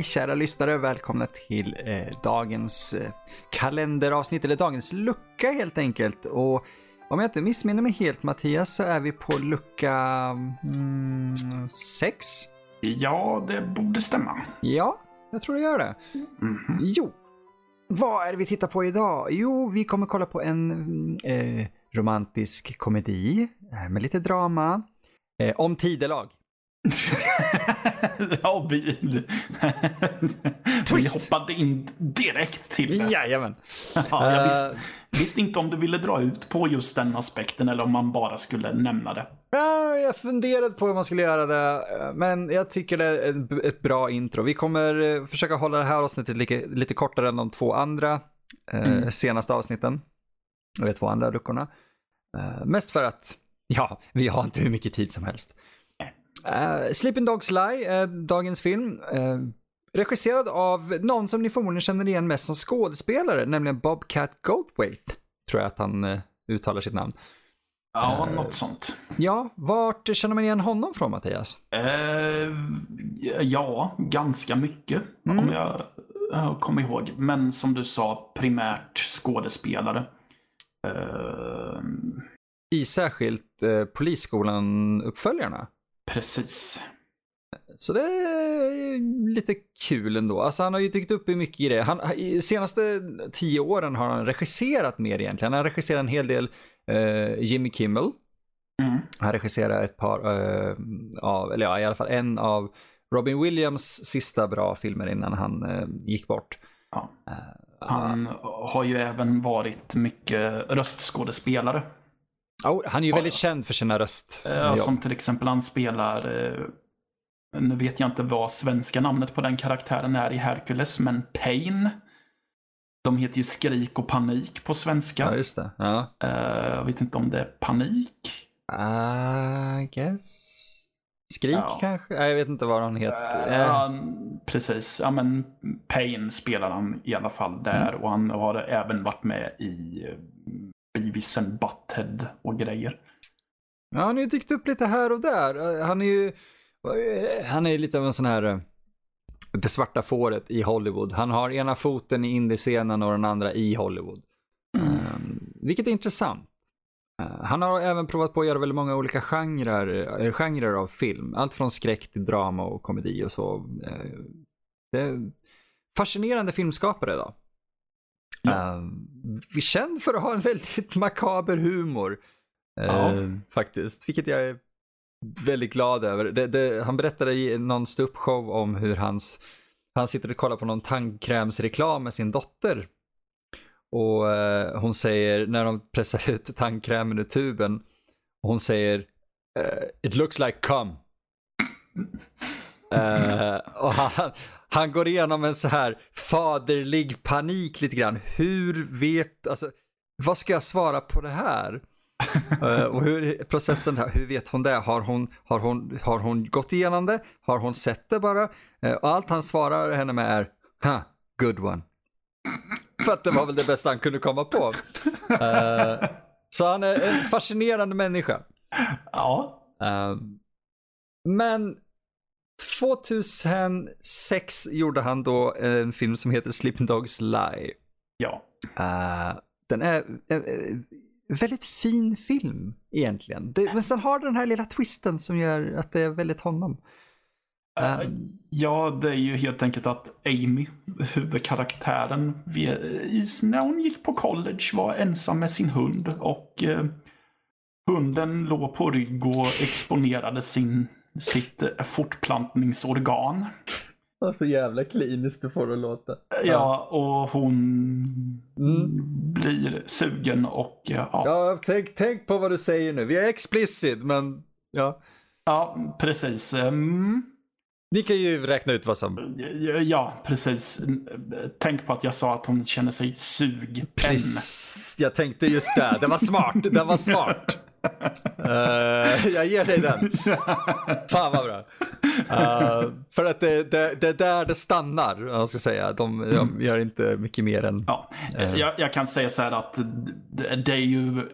Hej kära lyssnare, välkomna till eh, dagens eh, kalenderavsnitt, eller dagens lucka helt enkelt. Och om jag inte missminner mig helt Mattias så är vi på lucka 6. Mm, ja, det borde stämma. Ja, jag tror det gör det. Mm -hmm. Jo, vad är det vi tittar på idag? Jo, vi kommer kolla på en eh, romantisk komedi eh, med lite drama. Eh, om tidelag. ja, vi, vi hoppade in direkt till det. Jajamän. ja, jag visste, visste inte om du ville dra ut på just den aspekten eller om man bara skulle nämna det. Ja, jag funderade på hur man skulle göra det, men jag tycker det är ett bra intro. Vi kommer eh, försöka hålla det här avsnittet lite, lite kortare än de två andra eh, mm. senaste avsnitten. De två andra luckorna. Mest för att, ja, vi har inte hur mycket tid som helst. Uh, Sleeping Dogs Lie är dagens film. Uh, regisserad av någon som ni förmodligen känner igen mest som skådespelare, nämligen Bobcat Goldthwait. Tror jag att han uh, uttalar sitt namn. Ja, uh, något sånt. Ja, vart känner man igen honom från Mattias? Uh, ja, ganska mycket mm. om jag uh, kommer ihåg. Men som du sa, primärt skådespelare. Uh... I särskilt uh, Polisskolan-uppföljarna? Precis. Så det är lite kul ändå. Alltså han har ju dykt upp i mycket i det. Han, I senaste tio åren har han regisserat mer egentligen. Han har regisserat en hel del uh, Jimmy Kimmel. Mm. Han regisserar ett par uh, av, eller ja i alla fall en av Robin Williams sista bra filmer innan han uh, gick bort. Ja. Han har ju även varit mycket röstskådespelare. Oh, han är ju väldigt känd för sina röst. Ja, som till exempel han spelar, eh, nu vet jag inte vad svenska namnet på den karaktären är i Hercules, men Pain. De heter ju Skrik och Panik på svenska. Ja, just det. Ja. Uh, jag vet inte om det är Panik. I guess. Skrik ja. kanske? Jag vet inte vad han heter. Ja, precis. Ja, men Pain spelar han i alla fall där mm. och han har även varit med i Beavis and Butthead och grejer. Ja, han har ju dykt upp lite här och där. Han är ju han är lite av en sån här eh, det svarta fåret i Hollywood. Han har ena foten i indiescenen och den andra i Hollywood. Mm. Um, vilket är intressant. Uh, han har även provat på att göra väldigt många olika genrer, uh, genrer av film. Allt från skräck till drama och komedi och så. Uh, det är fascinerande filmskapare då. Ja. Uh, vi är känd för att ha en väldigt makaber humor. Uh, ja. Faktiskt, vilket jag är väldigt glad över. Det, det, han berättade i någon ståuppshow om hur hans, han sitter och kollar på någon tandkrämsreklam med sin dotter. Och uh, hon säger, när de pressar ut tandkrämen ur tuben, hon säger It looks like cum. och han, han går igenom en så här faderlig panik lite grann. Hur vet, alltså, vad ska jag svara på det här? uh, och hur processen här, hur vet hon det? Har hon, har, hon, har hon gått igenom det? Har hon sett det bara? Uh, och allt han svarar henne med är, ha, good one. För att det var väl det bästa han kunde komma på. Uh, så han är en fascinerande människa. Ja. men 2006 gjorde han då en film som heter Sleeping Dogs Lie. Ja. Uh, den är en uh, väldigt fin film egentligen. Det, men sen har den här lilla twisten som gör att det är väldigt honom. Uh, ja, det är ju helt enkelt att Amy, huvudkaraktären, när hon gick på college var ensam med sin hund och hunden låg på rygg och exponerade sin sitt eh, fortplantningsorgan. Så jävla kliniskt du får det att låta. Ja, och hon mm. blir sugen och ja. Ja, tänk, tänk på vad du säger nu. Vi är explicit, men ja. Ja, precis. Mm. Ni kan ju räkna ut vad som... Ja, precis. Tänk på att jag sa att hon känner sig sugen. Precis. Jag tänkte just det. Det var smart. Det var smart uh, jag ger dig den. Fan vad bra. Uh, för att det, det, det är där det stannar, jag ska säga. De, de mm. gör inte mycket mer än... Ja, uh. jag, jag, kan säga så här att det, det, är ju...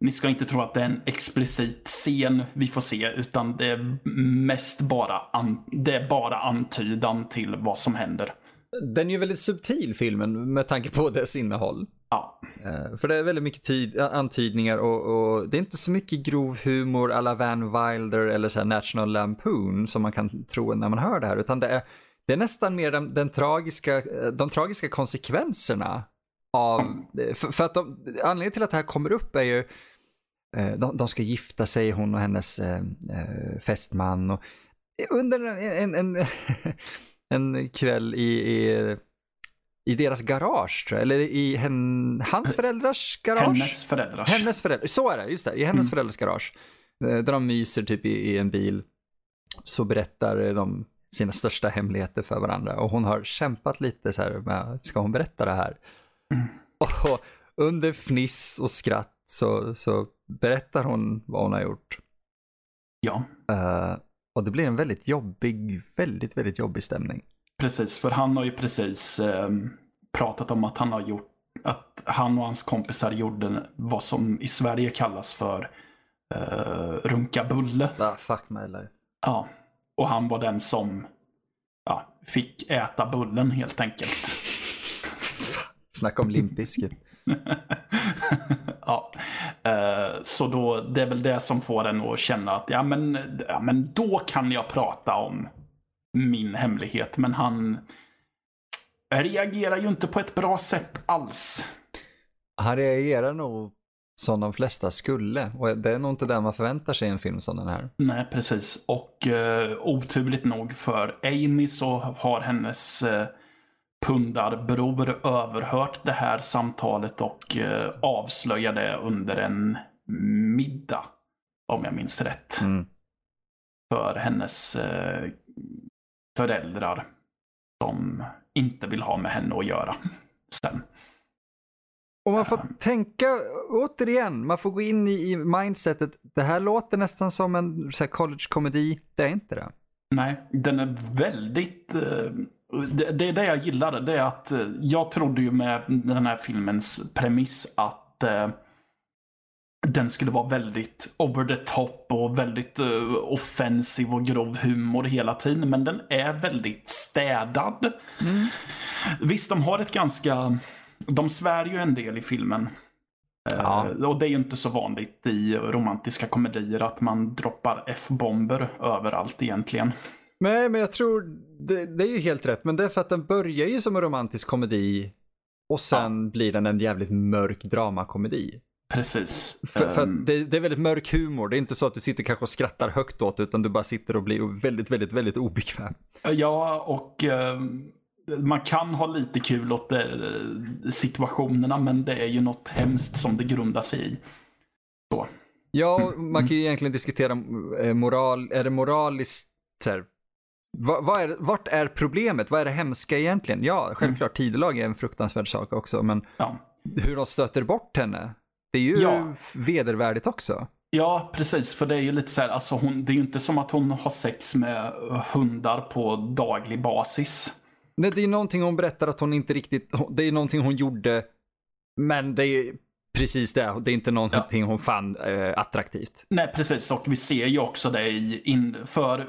ni ska inte tro att det är en explicit scen vi får se, utan det är mest bara, an, det är bara antydan till vad som händer. Den är ju väldigt subtil filmen med tanke på dess innehåll. Ja. Eh, för det är väldigt mycket tid, antydningar och, och, det är inte så mycket grov humor alla Van Wilder eller så National Lampoon som man kan tro när man hör det här. Utan det är, det är nästan mer den, den tragiska, eh, de tragiska konsekvenserna av, eh, för, för att de, anledningen till att det här kommer upp är ju de, de, ska gifta sig, hon och hennes uh, fästman. Och, under en, en, en, en kväll i, i i deras garage tror jag, eller i hen, hans föräldrars garage? Hennes föräldrars. Hennes föräldrar, så är det, just det, i hennes mm. föräldrars garage. Eh, där de myser typ i, i, en bil. Så berättar de sina största hemligheter för varandra och hon har kämpat lite så här med, ska hon berätta det här? Mm. Och under fniss och skratt så, så berättar hon vad hon har gjort. Ja. Uh, och det blir en väldigt jobbig, väldigt, väldigt jobbig stämning. Precis, för han har ju precis eh, pratat om att han har gjort att han och hans kompisar gjorde vad som i Sverige kallas för eh, runka bulle. Ah, fuck my life. Ja, och han var den som ja, fick äta bullen helt enkelt. Snacka om limpisket. ja, eh, så då det är väl det som får en att känna att ja men, ja, men då kan jag prata om min hemlighet. Men han reagerar ju inte på ett bra sätt alls. Han reagerar nog som de flesta skulle. Och det är nog inte det man förväntar sig i en film som den här. Nej, precis. Och uh, oturligt nog för Amy så har hennes uh, pundarbror överhört det här samtalet och uh, avslöjade under en middag. Om jag minns rätt. Mm. För hennes uh, föräldrar som inte vill ha med henne att göra sen. Och man får uh, tänka, återigen, man får gå in i, i mindsetet. Det här låter nästan som en college-komedi. Det är inte det. Nej, den är väldigt... Uh, det, det är det jag gillar. Det är att uh, jag trodde ju med den här filmens premiss att den skulle vara väldigt over the top och väldigt uh, offensiv och grov humor hela tiden. Men den är väldigt städad. Mm. Visst, de har ett ganska... De svär ju en del i filmen. Eh, ja. Uh, och det är ju inte så vanligt i romantiska komedier att man droppar F-bomber överallt egentligen. Nej, men jag tror det, det, är ju helt rätt. Men det är för att den börjar ju som en romantisk komedi och sen ja. blir den en jävligt mörk dramakomedi. Precis. För, för um, det, det, är väldigt mörk humor. Det är inte så att du sitter kanske och skrattar högt åt utan du bara sitter och blir väldigt, väldigt, väldigt obekväm. Ja, och um, man kan ha lite kul åt det, eh, situationerna men det är ju något hemskt som det grundar sig i. Så. Ja, man kan ju egentligen diskutera eh, moral. Är det moraliskt här, vad, vad är, vart är problemet? Vad är det hemska egentligen? Ja, självklart tidelag är en fruktansvärd sak också, men ja. hur de stöter bort henne det är ju ja. vedervärdigt också. Ja, precis. För det är ju lite så här, alltså hon, det är ju inte som att hon har sex med hundar på daglig basis. Nej, det är någonting hon berättar att hon inte riktigt, det är någonting hon gjorde, men det är precis det, det är inte någonting ja. hon fann eh, attraktivt. Nej, precis. Och vi ser ju också det i, in, för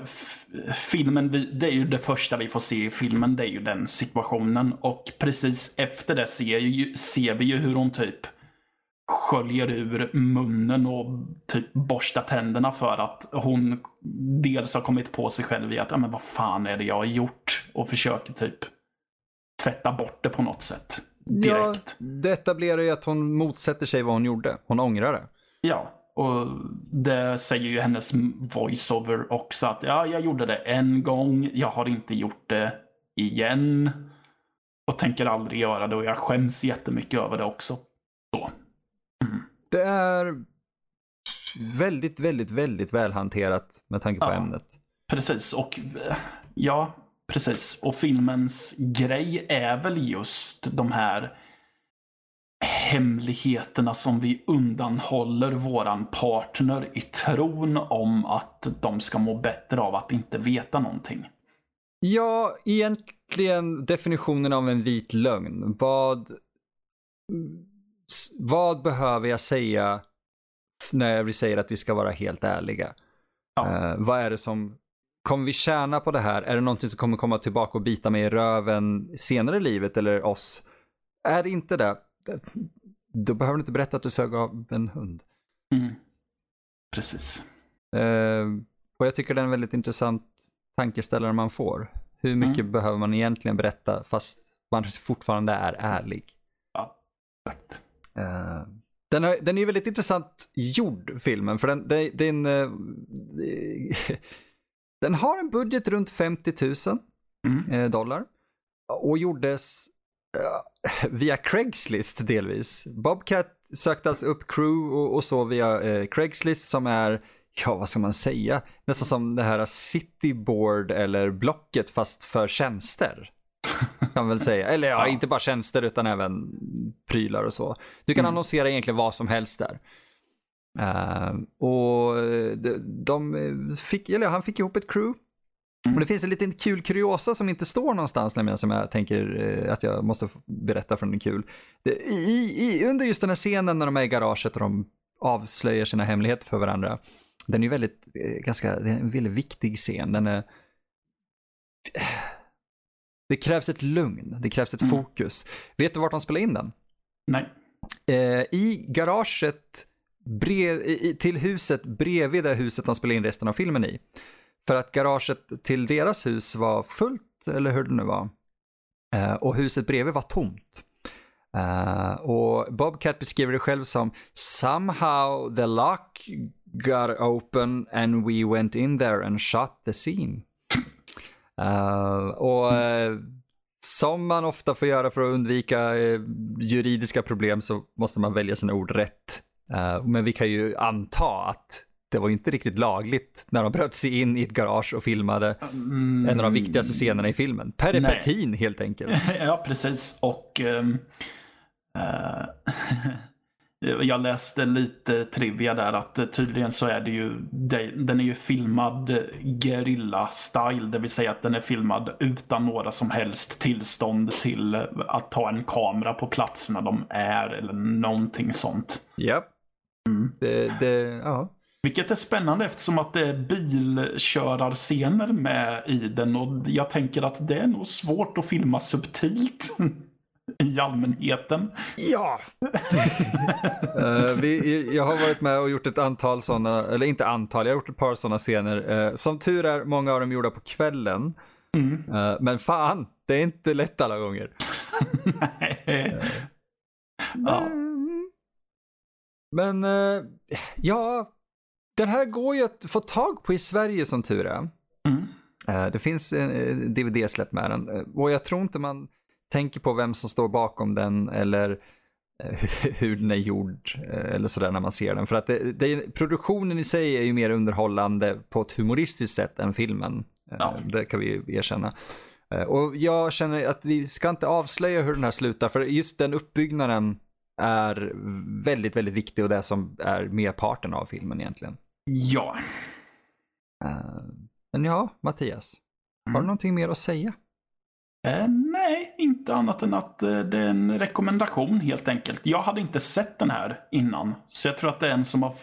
filmen, vi, det är ju det första vi får se i filmen, det är ju den situationen. Och precis efter det ser, ju, ser vi ju hur hon typ sköljer ur munnen och typ borstar tänderna för att hon dels har kommit på sig själv i att, ja men vad fan är det jag har gjort? Och försöker typ tvätta bort det på något sätt. Direkt. Ja, det etablerar ju att hon motsätter sig vad hon gjorde. Hon ångrar det. Ja, och det säger ju hennes voiceover också att ja, jag gjorde det en gång, jag har inte gjort det igen. Och tänker aldrig göra det och jag skäms jättemycket över det också. Det är väldigt, väldigt, väldigt välhanterat med tanke på ja, ämnet. Precis, och ja, precis. Och filmens grej är väl just de här hemligheterna som vi undanhåller våran partner i tron om att de ska må bättre av att inte veta någonting. Ja, egentligen definitionen av en vit lögn. Vad vad behöver jag säga när vi säger att vi ska vara helt ärliga. Ja. Eh, vad är det som, kommer vi tjäna på det här? Är det någonting som kommer komma tillbaka och bita mig i röven senare i livet eller oss? Är det inte det, då behöver du inte berätta att du sög av en hund. Mm. Precis. Eh, och jag tycker det är en väldigt intressant tankeställare man får. Hur mycket Mm. behöver man egentligen berätta fast man fortfarande är ärlig? Ja, exakt. Eh, den, har, den är ju väldigt intressant gjord, filmen, för den, den, den, eh, den har en budget runt 50 000 Mm. eh, dollar och gjordes via Craigslist delvis. Bobcat sökte alltså upp crew och, och så via eh, Craigslist som är, ja vad ska man säga, nästan som det här Cityboard eller Blocket fast för tjänster. Kan man väl säga. Eller ja, inte bara tjänster utan även prylar och så. Du kan Mm. annonsera egentligen vad som helst där. Eh, och de, de fick, eller han fick ihop ett crew. Mm. Och det finns en liten kul kuriosa som inte står någonstans nämligen som jag tänker eh, att jag måste berätta från den kul. Det, i, i, under just den här scenen när de är i garaget och de avslöjar sina hemligheter för varandra. Den är ju väldigt, eh, ganska, det är en väldigt viktig scen. Den är, det krävs ett lugn, det krävs ett Mm. fokus. Vet du vart de spelar in den? Nej. Eh, I garaget brev, i, till huset bredvid det huset de spelade in resten av filmen i. För att garaget till deras hus var fullt, eller hur det nu var. Eh, och huset bredvid var tomt. Eh, och Bobcat beskriver det själv som “Somehow the lock got open and we went in there and shot the scene”. Eh, och eh, som man ofta får göra för att undvika eh, juridiska problem så måste man välja sina ord rätt. Eh, men vi kan ju anta att det var inte riktigt lagligt när de bröt sig in i ett garage och filmade Mm. en av de viktigaste scenerna i filmen. Peripetin helt enkelt. Ja, precis. Och ehm, eh, jag läste lite trivia där att eh, tydligen så är det ju, den är ju filmad guerrilla-style, det vill säga att den är filmad utan några som helst tillstånd till eh, att ta en kamera på platserna de är eller någonting sånt. Japp. Mm. Det, det, ja. Vilket är spännande eftersom att det är bilkörarscener med i den och jag tänker att det är nog svårt att filma subtilt i allmänheten. Ja! Eh, vi, jag har varit med och gjort ett antal sådana, eller inte antal, jag har gjort ett par sådana scener. Eh, som tur är, många av dem gjorda på kvällen. Mm. Eh, men fan, det är inte lätt alla gånger. ja. Mm. Men ja, den här går ju att få tag på i Sverige som tur är. Mm. Det finns en DVD-släpp med den och jag tror inte man tänker på vem som står bakom den eller eh, hur den är gjord eh, eller sådär när man ser den. För att det, det, produktionen i sig är ju mer underhållande på ett humoristiskt sätt än filmen. Eh, Ja. Det kan vi ju erkänna. Och jag känner att vi ska inte avslöja hur den här slutar för just den uppbyggnaden är väldigt, väldigt viktig och det som är merparten av filmen egentligen. ja. Men ja, Mattias, har du Mm. någonting mer att säga? Eh, nej, inte annat än att eh, det är en rekommendation helt enkelt. Jag hade inte sett den här innan, så jag tror att det är en som har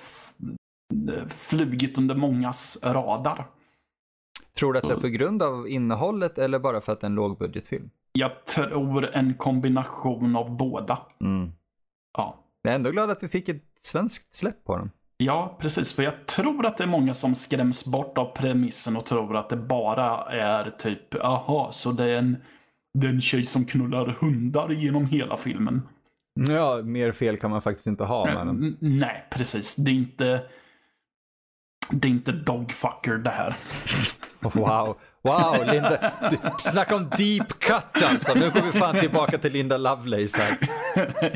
eh, flugit under mångas radar. Tror du att det är på grund av innehållet eller bara för att det är en lågbudgetfilm? Jag tror en kombination av båda. Mm. Ja. Jag är ändå glad att vi fick ett svenskt släpp på den. Ja, precis. För jag tror att det är många som skräms bort av premissen och tror att det bara är typ, aha, så det är en, det är en tjej som knullar hundar genom hela filmen. Ja, mer fel kan man faktiskt inte ha med den. Nej, precis. Det är inte... Det är inte Dogfucker det här. Wow, wow, Linda. Snacka om deep cut alltså. Nu går vi fan tillbaka till Linda Lovelace här.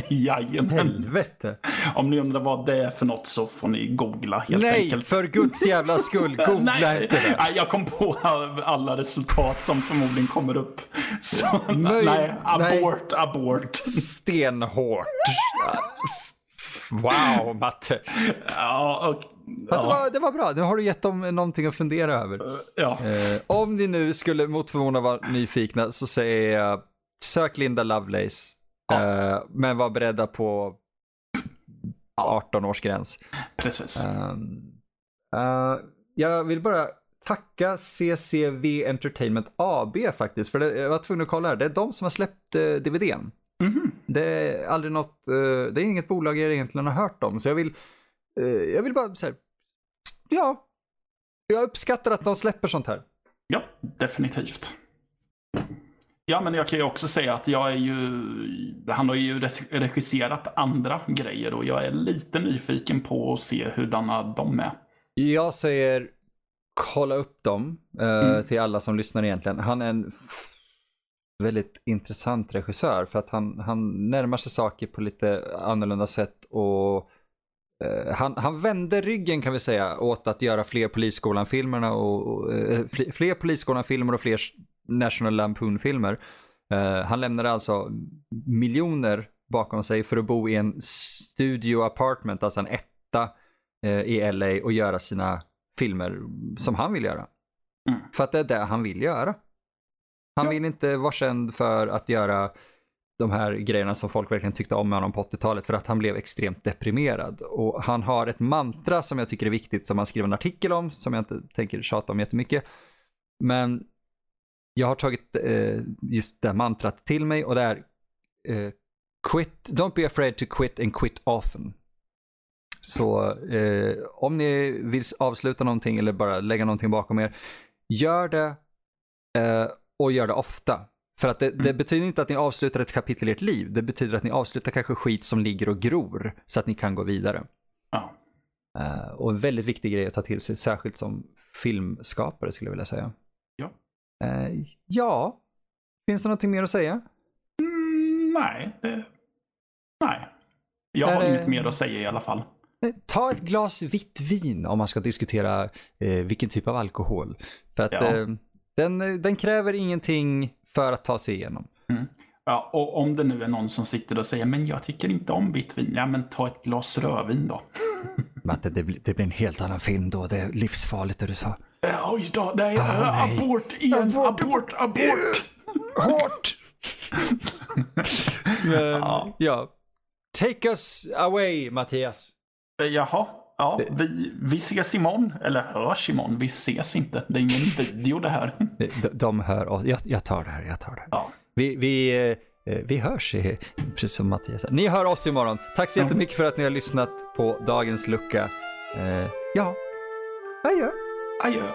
Jajamän. Helvete. Om ni undrar vad det är för något så får ni googla helt Nej, enkelt. för guds jävla skull, googla nej, inte det. nej, jag kom på alla resultat som förmodligen kommer upp. Så, nej, nej. abort, abort. Stenhårt. Wow, Matte. Ja, och, Fast det, var, det var bra, nu har du gett dem någonting att fundera över. ja. Eh, om ni nu skulle mot förmodan vara nyfikna så säger jag sök Linda Lovelace. Ja. Eh, men var beredda på 18 års gräns. Precis. Um, uh, jag vill bara tacka CCV Entertainment AB faktiskt. För det, jag var tvungen att kolla här. Det är de som har släppt uh, DVDn. Mhm. Det är aldrig något, uh, det är inget bolag jag egentligen har hört om. Så jag vill, uh, jag vill bara säga, ja, jag uppskattar att de släpper sånt här. Ja, definitivt. Ja, men jag kan ju också säga att jag är ju... Han har ju regisserat andra grejer och jag är lite nyfiken på att se hurdana de är. Jag säger kolla upp dem eh, Mm. till alla som lyssnar egentligen. Han är en väldigt intressant regissör för att han, han närmar sig saker på lite annorlunda sätt och eh, han, han vände ryggen kan vi säga åt att göra fler Polisskolan-filmerna och, och eh, fler, Polisskolan-filmer och fler National Lampoon-filmer. Eh, han lämnade alltså miljoner bakom sig för att bo i en studio apartment, alltså en etta eh, i LA och göra sina filmer som han vill göra. Mm. För att det är det han vill göra. Han vill inte vara känd för att göra de här grejerna som folk verkligen tyckte om med honom på 80-talet för att han blev extremt deprimerad. Och han har ett mantra som jag tycker är viktigt som han skrev en artikel om som jag inte tänker tjata om jättemycket. Men jag har tagit eh, just det mantrat till mig och det är eh, quit, don't be afraid to quit and quit often. Så eh, om ni vill avsluta någonting eller bara lägga någonting bakom er, gör det eh, och gör det ofta. För att det, det Mm. betyder inte att ni avslutar ett kapitel i ert liv. Det betyder att ni avslutar kanske skit som ligger och gror så att ni kan gå vidare. Ja. Eh, och en väldigt viktig grej att ta till sig, särskilt som filmskapare skulle jag vilja säga. Ja. Eh, ja, finns det någonting mer att säga? Mm, nej. Det... Nej. Jag har det- inget mer att säga i alla fall. Eh, Ta ett glas vitt vin om man ska diskutera eh, vilken typ av alkohol. För att Ja. eh, den, eh, den kräver ingenting för att ta sig igenom. Ja, och om det nu är någon som sitter och säger men jag tycker inte om vitt vin. Ja, men ta ett glas rödvin då. Matte, det, blir- det blir en helt annan film då. Det är livsfarligt det du sa. Äh, oj då, nej, Ah, äh, nej. abort igen, Abort, abort, abort. Hårt! Men, Ja. ja. Take us away, Mattias. Jaha, ja, vi, vi ses imorgon. Eller hörs imorgon. Vi ses inte. Det är ingen video det här. De, de hör oss. Jag, jag tar det här, jag tar det här. Ja, Vi, vi, eh, vi hörs, precis som Mattias. Ni hör oss imorgon. Tack så jättemycket för att ni har lyssnat på dagens lucka. Eh, ja, adjö. adjö.